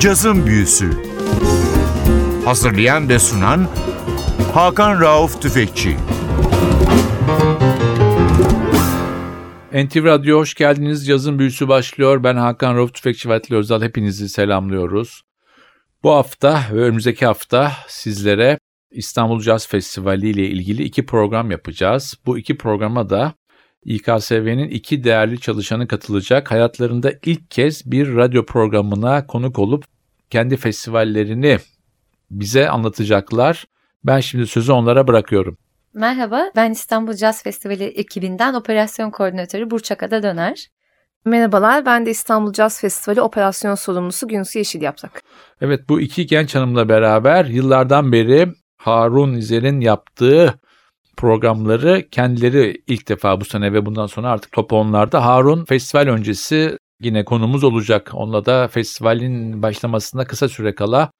Cazın Büyüsü Hazırlayan ve sunan Hakan Rauf Tüfekçi NTV Radyo hoş geldiniz. Yazın büyüsü başlıyor. Ben Hakan Rauf Tüfekçi ve Atli Özdal. Hepinizi selamlıyoruz. Bu hafta ve önümüzdeki hafta sizlere İstanbul Caz Festivali ile ilgili iki program yapacağız. Bu iki programa da İKSV'nin iki değerli çalışanı katılacak. Hayatlarında ilk kez bir radyo programına konuk olup kendi festivallerini bize anlatacaklar. Ben şimdi sözü onlara bırakıyorum. Merhaba, ben İstanbul Jazz Festivali ekibinden operasyon koordinatörü Burçakada Döner. Merhabalar, ben de İstanbul Jazz Festivali operasyon sorumlusu Günsu Yeşil Yaprak. Evet, bu iki genç hanımla beraber yıllardan beri Harun İzer'in yaptığı programları kendileri ilk defa bu sene ve bundan sonra artık topu onlarda. Harun festival öncesi yine konumuz olacak. Onunla da festivalin başlamasında kısa süre kala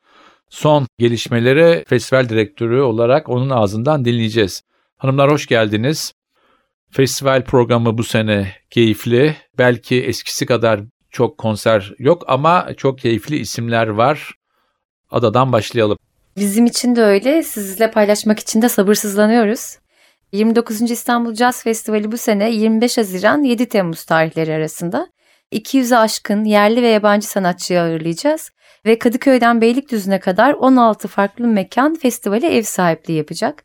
son gelişmeleri festival direktörü olarak onun ağzından dinleyeceğiz. Hanımlar hoş geldiniz. Festival programı bu sene keyifli. Belki eskisi kadar çok konser yok ama çok keyifli isimler var. Adadan başlayalım. Bizim için de öyle. Sizle paylaşmak için de sabırsızlanıyoruz. 29. İstanbul Jazz Festivali bu sene 25 Haziran 7 Temmuz tarihleri arasında 200'e aşkın yerli ve yabancı sanatçıyı ağırlayacağız ve Kadıköy'den Beylikdüzü'ne kadar 16 farklı mekan festivale ev sahipliği yapacak.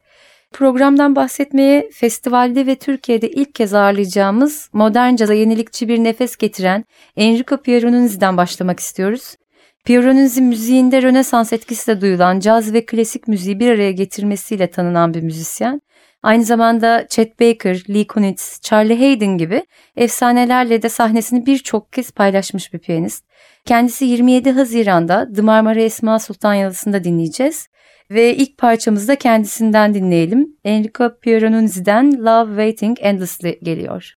Programdan bahsetmeye festivalde ve Türkiye'de ilk kez ağırlayacağımız modern caza yenilikçi bir nefes getiren Enrico Pieronunzi'den başlamak istiyoruz. Pieronunzi müziğinde Rönesans etkisi de duyulan caz ve klasik müziği bir araya getirmesiyle tanınan bir müzisyen. Aynı zamanda Chet Baker, Lee Konitz, Charlie Hayden gibi efsanelerle de sahnesini birçok kez paylaşmış bir piyanist. Kendisi 27 Haziran'da The Marmara Esma Sultan Yalısı'nda dinleyeceğiz. Ve ilk parçamızı da kendisinden dinleyelim. Enrico Pieronunzi'den Love Waiting Endlessly geliyor.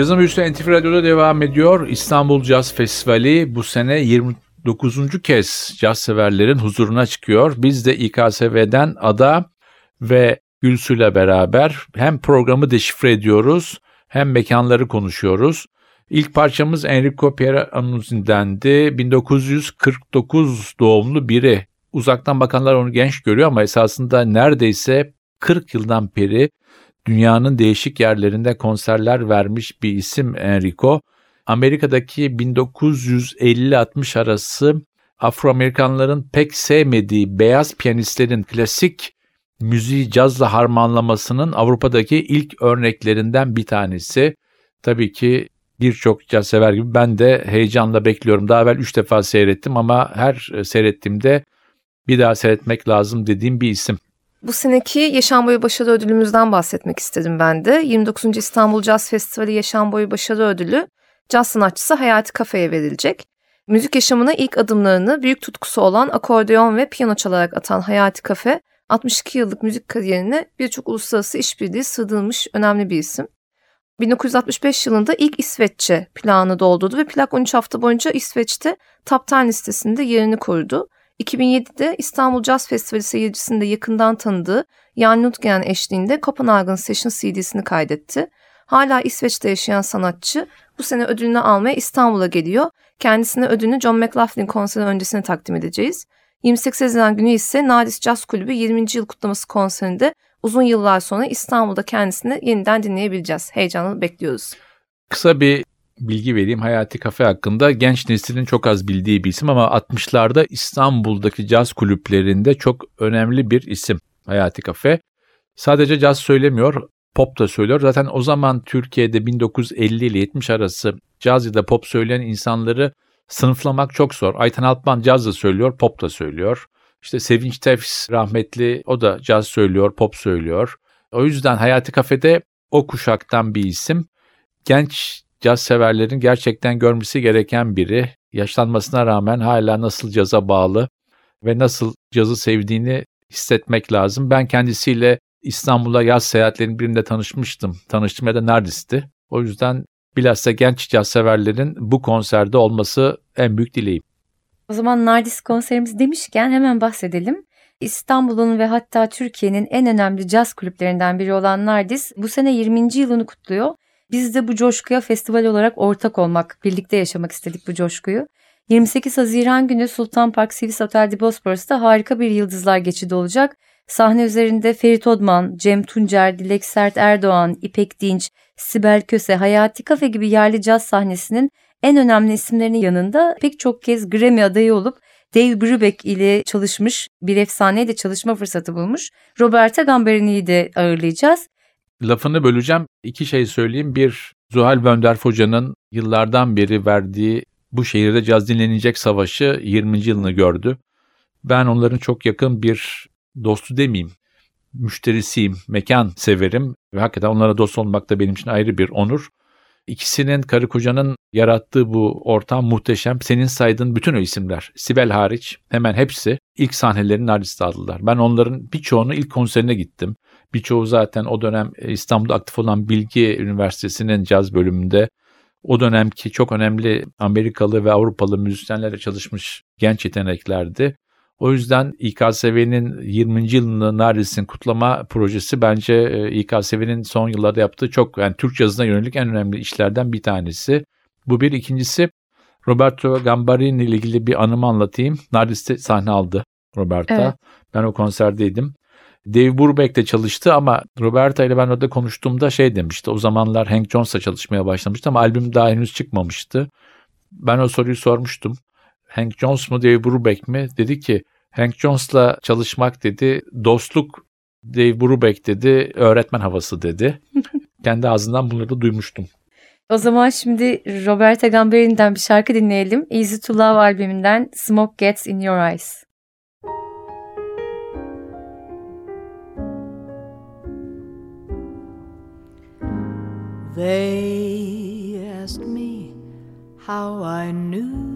Cazın Büyüsü NTV Radyo'da devam ediyor. İstanbul Caz Festivali bu sene 29. kez caz severlerin huzuruna çıkıyor. Biz de İKSV'den Ada ve Gülsü'yle beraber hem programı deşifre ediyoruz hem mekanları konuşuyoruz. İlk parçamız Enrico Pierannuzi'dendi. 1949 doğumlu biri. Uzaktan bakanlar onu genç görüyor ama esasında neredeyse 40 yıldan beri dünyanın değişik yerlerinde konserler vermiş bir isim Enrico. Amerika'daki 1950-60 arası Afro-Amerikanların pek sevmediği beyaz piyanistlerin klasik müziği cazla harmanlamasının Avrupa'daki ilk örneklerinden bir tanesi. Tabii ki birçok caz sever gibi ben de heyecanla bekliyorum. Daha evvel 3 defa seyrettim ama her seyrettiğimde bir daha seyretmek lazım dediğim bir isim. Bu seneki Yaşam Boyu Başarı Ödülümüzden bahsetmek istedim ben de. 29. İstanbul Caz Festivali Yaşam Boyu Başarı Ödülü caz sanatçısı Hayati Kafe'ye verilecek. Müzik yaşamına ilk adımlarını büyük tutkusu olan akordeon ve piyano çalarak atan Hayati Kafe, 62 yıllık müzik kariyerine birçok uluslararası işbirliği sığdırılmış önemli bir isim. 1965 yılında ilk İsveççe plağını doldurdu ve plak 13 hafta boyunca İsveç'te Top 10 listesinde yerini korudu. 2007'de İstanbul Jazz Festivali seyircisinde yakından tanıdığı Jan Nutgen eşliğinde Copenhagen Session CD'sini kaydetti. Hala İsveç'te yaşayan sanatçı bu sene ödülünü almaya İstanbul'a geliyor. Kendisine ödülünü John McLaughlin konseri öncesine takdim edeceğiz. 28 Haziran günü ise Nadis Jazz Kulübü 20. yıl kutlaması konserinde uzun yıllar sonra İstanbul'da kendisini yeniden dinleyebileceğiz. Heyecanla bekliyoruz. Kısa bir bilgi vereyim Hayati Kafe hakkında. Genç neslin çok az bildiği bir isim ama 60'larda İstanbul'daki caz kulüplerinde çok önemli bir isim Hayati Kafe. Sadece caz söylemiyor, pop da söylüyor. Zaten o zaman Türkiye'de 1950 ile 70 arası caz ya da pop söyleyen insanları sınıflamak çok zor. Ayten Altman caz da söylüyor, pop da söylüyor. İşte Sevinç Tefs rahmetli o da caz söylüyor, pop söylüyor. O yüzden Hayati Kafe'de o kuşaktan bir isim. Genç caz severlerin gerçekten görmesi gereken biri. Yaşlanmasına rağmen hala nasıl caza bağlı ve nasıl cazı sevdiğini hissetmek lazım. Ben kendisiyle İstanbul'a yaz seyahatlerinin birinde tanışmıştım. Tanıştım ya da Nardis'ti. O yüzden bilhassa genç caz severlerin bu konserde olması en büyük dileğim. O zaman Nardis konserimiz demişken hemen bahsedelim. İstanbul'un ve hatta Türkiye'nin en önemli caz kulüplerinden biri olan Nardis bu sene 20. yılını kutluyor. Biz de bu coşkuya festival olarak ortak olmak, birlikte yaşamak istedik bu coşkuyu. 28 Haziran günü Sultan Park Sivis Otel de Bosporus'ta harika bir Yıldızlar Geçidi olacak. Sahne üzerinde Ferit Odman, Cem Tuncer, Dilek Sert Erdoğan, İpek Dinç, Sibel Köse, Hayati Kafe gibi yerli caz sahnesinin en önemli isimlerinin yanında pek çok kez Grammy adayı olup Dave Brubeck ile çalışmış, bir efsaneyle çalışma fırsatı bulmuş. Roberta Gamberini'yi de ağırlayacağız. Lafını böleceğim. İki şey söyleyeyim. Bir, Zuhal Bönder Hoca'nın yıllardan beri verdiği bu şehirde caz dinlenecek savaşı 20. yılını gördü. Ben onların çok yakın bir dostu demeyeyim, müşterisiyim, mekan severim ve hakikaten onlara dost olmak da benim için ayrı bir onur. İkisinin karı kocanın yarattığı bu ortam muhteşem. Senin saydığın bütün o isimler, Sibel hariç hemen hepsi ilk sahnelerini Nardis'te aldılar. Ben onların birçoğunu ilk konserine gittim. Birçoğu zaten o dönem e, İstanbul'da aktif olan Bilgi Üniversitesi'nin caz bölümünde o dönemki çok önemli Amerikalı ve Avrupalı müzisyenlerle çalışmış genç yeteneklerdi. O yüzden İKSV'nin 20. yılını Nardis'in kutlama projesi bence e, İKSV'nin son yıllarda yaptığı çok yani Türk cazına yönelik en önemli işlerden bir tanesi. Bu bir. ikincisi Roberto Gambarini ile ilgili bir anımı anlatayım. Nardis'te sahne aldı Roberta. Evet. Ben o konserdeydim. Dave Brubeck de çalıştı ama Roberta ile ben orada konuştuğumda şey demişti. O zamanlar Hank Jones'la çalışmaya başlamıştı ama albüm daha henüz çıkmamıştı. Ben o soruyu sormuştum. Hank Jones mu Dave Brubeck mi? Dedi ki Hank Jones'la çalışmak dedi dostluk Dave Brubeck dedi öğretmen havası dedi. Kendi ağzından bunları da duymuştum. O zaman şimdi Roberta Gamberi'nden bir şarkı dinleyelim. Easy to Love albümünden Smoke Gets in Your Eyes. They asked me how I knew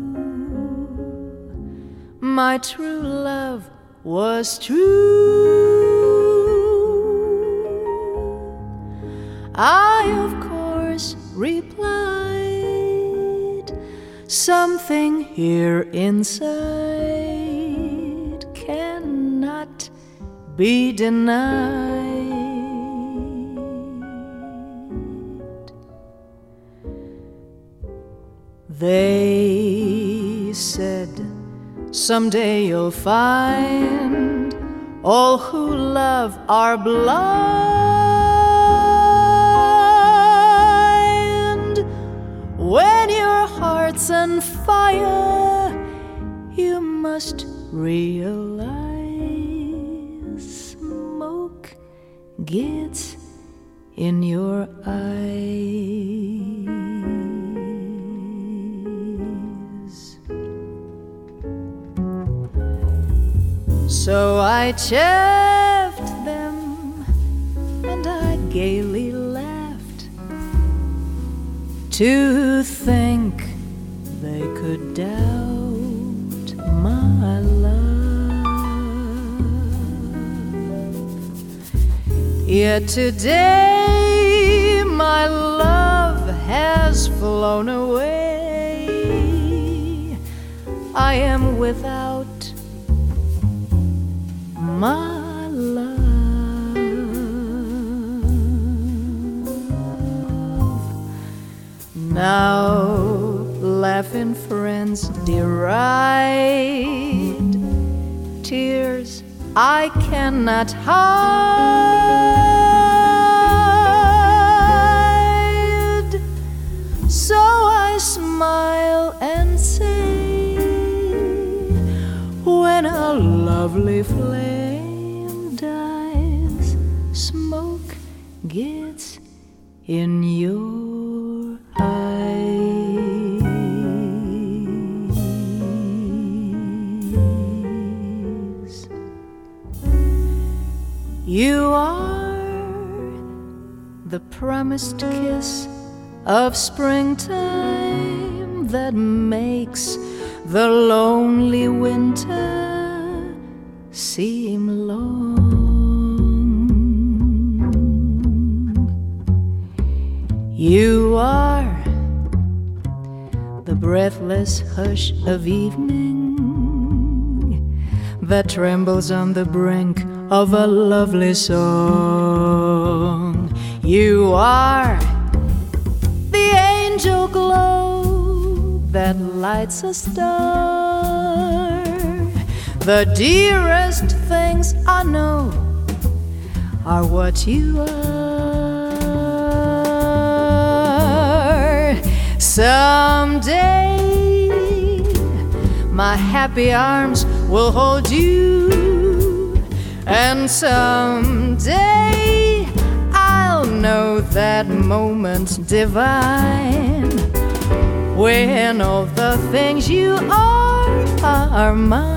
my true love was true. I, of course, replied, Something here inside cannot be denied. They said, Someday you'll find all who love are blind. When your heart's on fire, you must realize smoke gets in your eyes. So I chaffed them and I gaily laughed to think they could doubt my love. Yet today my love has flown away. I am without my love. Now, laughing friends deride tears I cannot hide. So I smile and say, when a lovely flame gets in your eyes. You are the promised kiss of springtime that makes the lonely winter You are the breathless hush of evening that trembles on the brink of a lovely song. You are the angel glow that lights a star. The dearest things I know are what you are. Someday, my happy arms will hold you, and someday I'll know that moment divine when all the things you are are mine,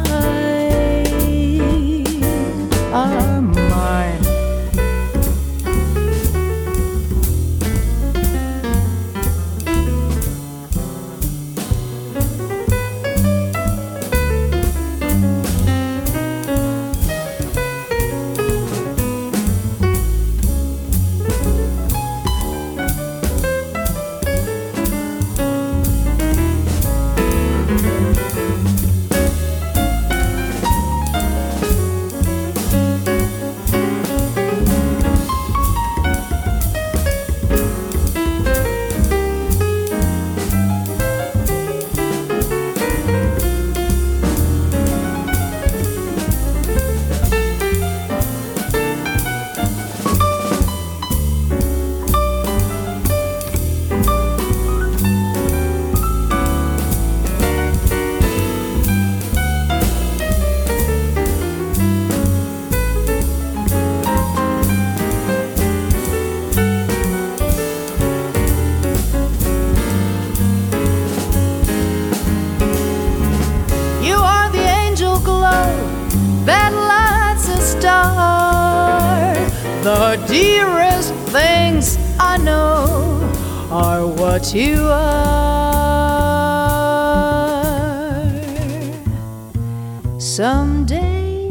The dearest things I know are what you are. Someday,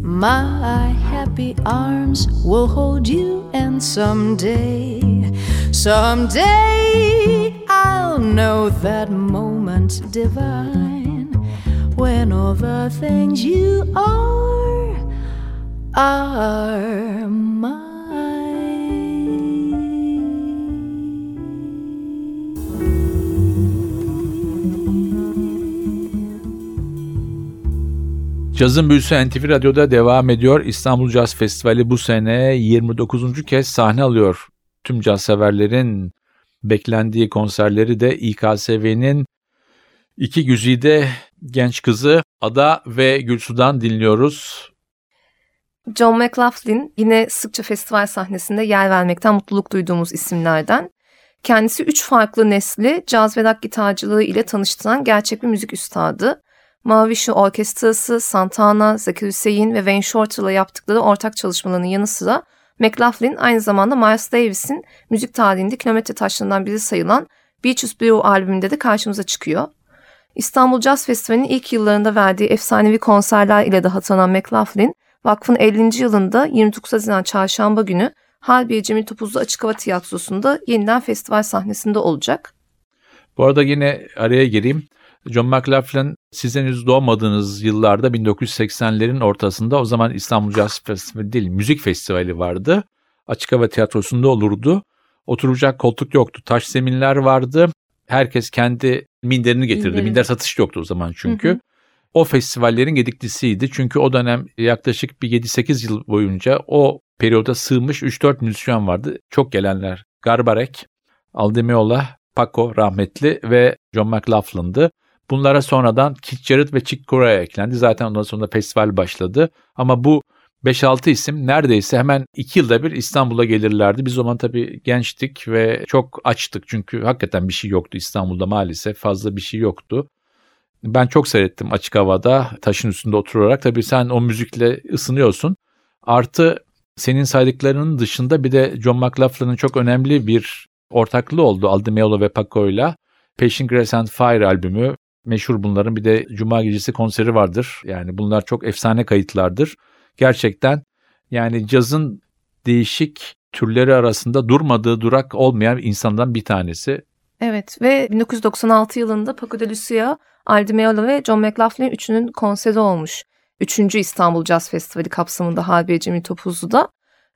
my happy arms will hold you, and someday, someday I'll know that moment divine when all the things you are are mine. Cazın Büyüsü NTV Radyo'da devam ediyor. İstanbul Caz Festivali bu sene 29. kez sahne alıyor. Tüm caz severlerin beklendiği konserleri de İKSV'nin iki güzide genç kızı Ada ve Gülsu'dan dinliyoruz. John McLaughlin yine sıkça festival sahnesinde yer vermekten mutluluk duyduğumuz isimlerden. Kendisi üç farklı nesli caz ve rock gitarcılığı ile tanıştıran gerçek bir müzik üstadı. Mavi Şu Orkestrası, Santana, Zakir Hüseyin ve Wayne Shorter'la yaptıkları ortak çalışmalarının yanı sıra McLaughlin aynı zamanda Miles Davis'in müzik tarihinde kilometre taşlarından biri sayılan Beaches Blue albümünde de karşımıza çıkıyor. İstanbul Jazz Festivali'nin ilk yıllarında verdiği efsanevi konserler ile de hatırlanan McLaughlin, vakfın 50. yılında 29 Haziran Çarşamba günü Harbiye Cemil Topuzlu Açık Hava Tiyatrosu'nda yeniden festival sahnesinde olacak. Bu arada yine araya gireyim. John McLaughlin siz henüz doğmadığınız yıllarda 1980'lerin ortasında o zaman İstanbul Jazz Festivali değil müzik festivali vardı. Açık hava tiyatrosunda olurdu. Oturacak koltuk yoktu. Taş zeminler vardı. Herkes kendi minderini getirdi. Minderini. Minder satış yoktu o zaman çünkü. Hı hı. O festivallerin gediklisiydi. Çünkü o dönem yaklaşık bir 7-8 yıl boyunca o periyoda sığmış 3-4 müzisyen vardı. Çok gelenler. Garbarek, Aldemiola, Paco rahmetli ve John McLaughlin'dı. Bunlara sonradan Keith Jarrett ve Chick Corea eklendi. Zaten ondan sonra festival başladı. Ama bu 5-6 isim neredeyse hemen 2 yılda bir İstanbul'a gelirlerdi. Biz o zaman tabii gençtik ve çok açtık. Çünkü hakikaten bir şey yoktu İstanbul'da maalesef. Fazla bir şey yoktu. Ben çok seyrettim açık havada taşın üstünde oturarak. Tabii sen o müzikle ısınıyorsun. Artı senin saydıklarının dışında bir de John McLaughlin'ın çok önemli bir ortaklığı oldu Aldi ve Paco'yla. Passion Grace and Fire albümü meşhur bunların bir de Cuma gecesi konseri vardır. Yani bunlar çok efsane kayıtlardır. Gerçekten yani cazın değişik türleri arasında durmadığı durak olmayan insandan bir tanesi. Evet ve 1996 yılında Paco de Lucia, Aldi Meola ve John McLaughlin üçünün konseri olmuş. Üçüncü İstanbul Jazz Festivali kapsamında Harbiye Cemil Topuzlu'da.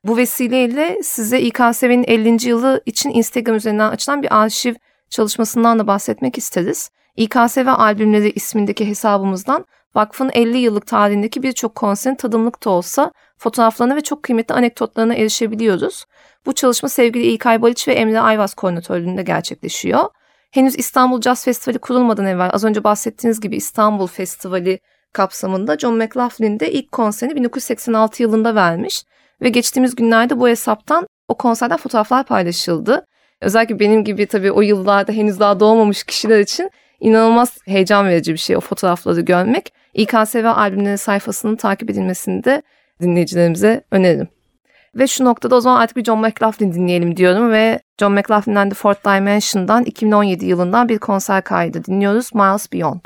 Bu vesileyle size İKSV'nin 50. yılı için Instagram üzerinden açılan bir arşiv çalışmasından da bahsetmek isteriz. İKSV albümleri ismindeki hesabımızdan vakfın 50 yıllık tarihindeki birçok konserin tadımlık da olsa fotoğraflarına ve çok kıymetli anekdotlarına erişebiliyoruz. Bu çalışma sevgili İlkay Baliç ve Emre Ayvaz koordinatörlüğünde gerçekleşiyor. Henüz İstanbul Jazz Festivali kurulmadan evvel az önce bahsettiğiniz gibi İstanbul Festivali kapsamında John McLaughlin de ilk konserini 1986 yılında vermiş ve geçtiğimiz günlerde bu hesaptan o konserden fotoğraflar paylaşıldı. Özellikle benim gibi tabii o yıllarda henüz daha doğmamış kişiler için inanılmaz heyecan verici bir şey o fotoğrafları görmek. İKSV albümleri sayfasının takip edilmesini de dinleyicilerimize öneririm. Ve şu noktada o zaman artık bir John McLaughlin dinleyelim diyorum ve John McLaughlin'den The Fourth Dimension'dan 2017 yılından bir konser kaydı dinliyoruz Miles Beyond.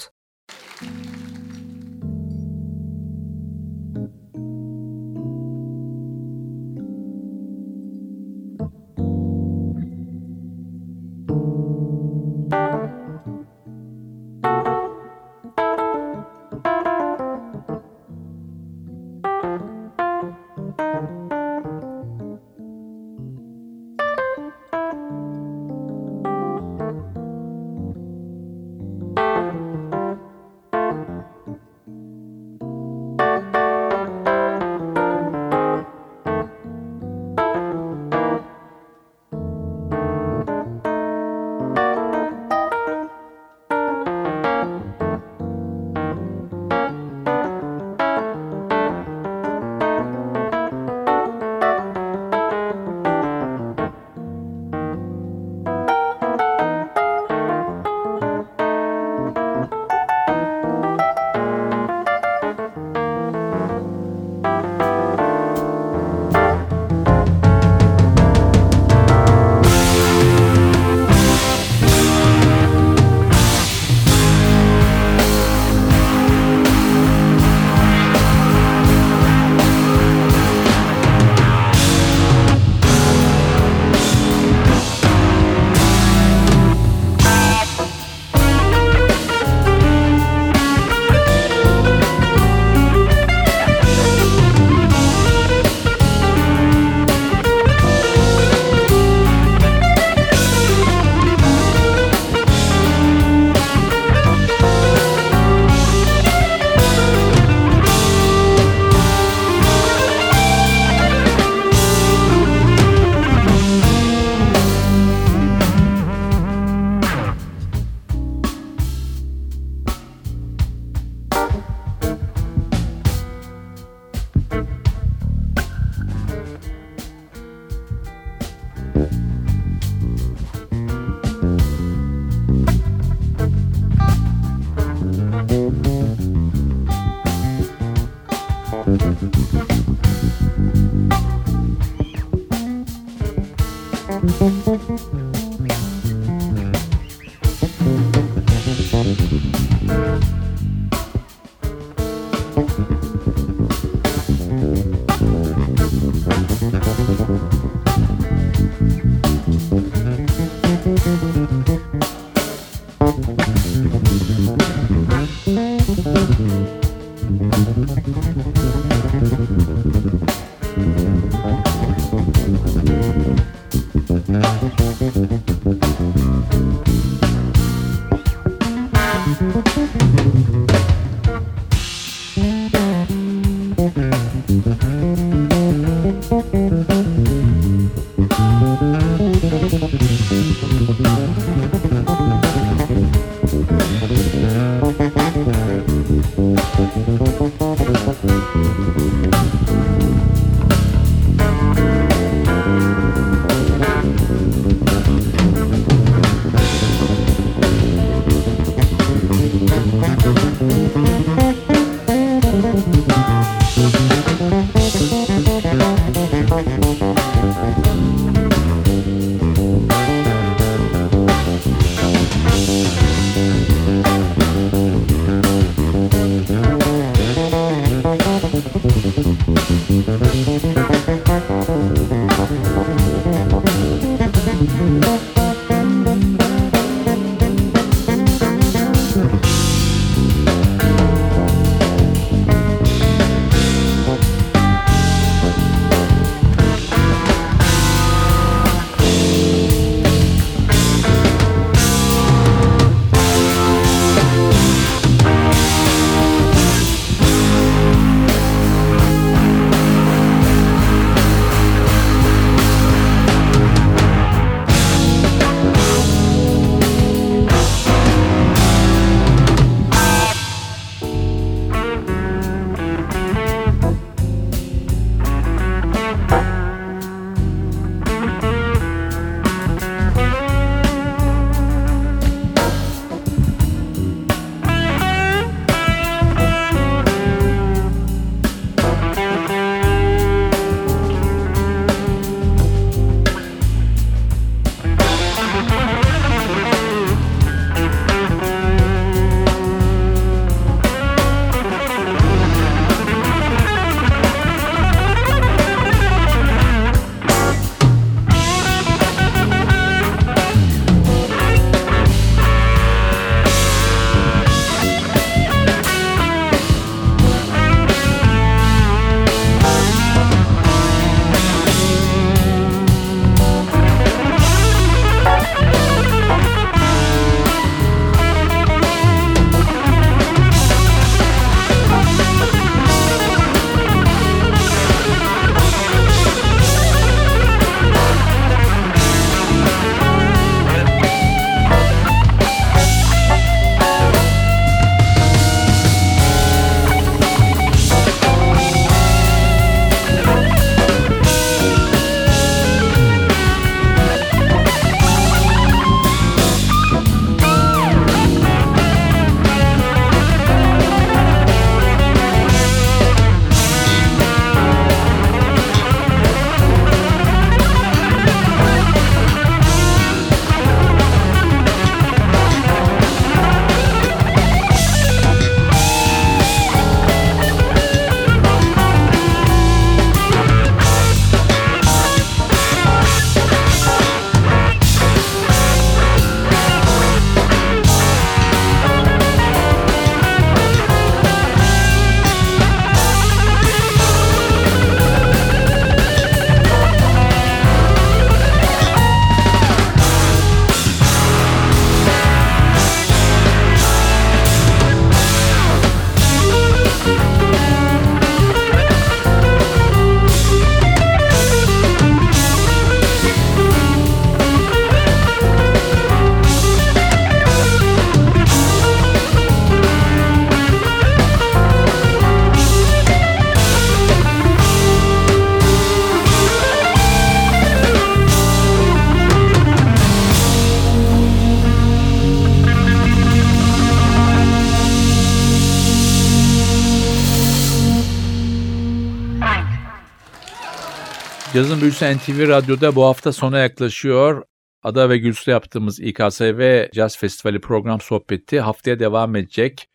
Yazın Büyüsü NTV Radyo'da bu hafta sona yaklaşıyor. Ada ve Gülsü yaptığımız İKSV Jazz Festivali program sohbeti haftaya devam edecek.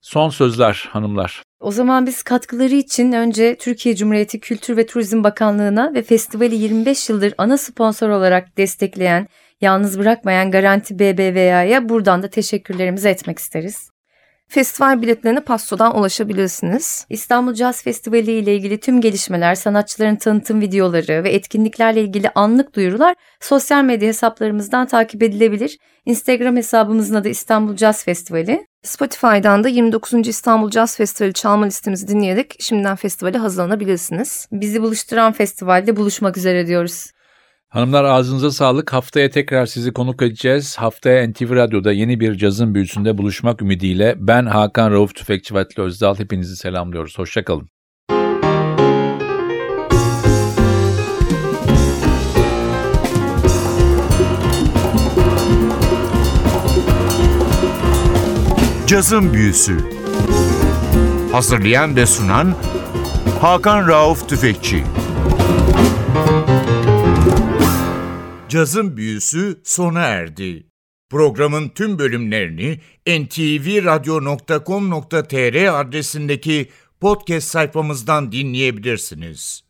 Son sözler hanımlar. O zaman biz katkıları için önce Türkiye Cumhuriyeti Kültür ve Turizm Bakanlığı'na ve festivali 25 yıldır ana sponsor olarak destekleyen, yalnız bırakmayan Garanti BBVA'ya buradan da teşekkürlerimizi etmek isteriz. Festival biletlerine Pasto'dan ulaşabilirsiniz. İstanbul Jazz Festivali ile ilgili tüm gelişmeler, sanatçıların tanıtım videoları ve etkinliklerle ilgili anlık duyurular sosyal medya hesaplarımızdan takip edilebilir. Instagram hesabımızın adı İstanbul Jazz Festivali. Spotify'dan da 29. İstanbul Jazz Festivali çalma listemizi dinleyerek şimdiden festivale hazırlanabilirsiniz. Bizi buluşturan festivalde buluşmak üzere diyoruz. Hanımlar ağzınıza sağlık. Haftaya tekrar sizi konuk edeceğiz. Haftaya NTV Radyo'da yeni bir cazın büyüsünde buluşmak ümidiyle ben Hakan Rauf Tüfekçi Vatli Özdal hepinizi selamlıyoruz. Hoşçakalın. Cazın Büyüsü Hazırlayan ve sunan Hakan Rauf Tüfekçi Cazın Büyüsü sona erdi. Programın tüm bölümlerini ntvradio.com.tr adresindeki podcast sayfamızdan dinleyebilirsiniz.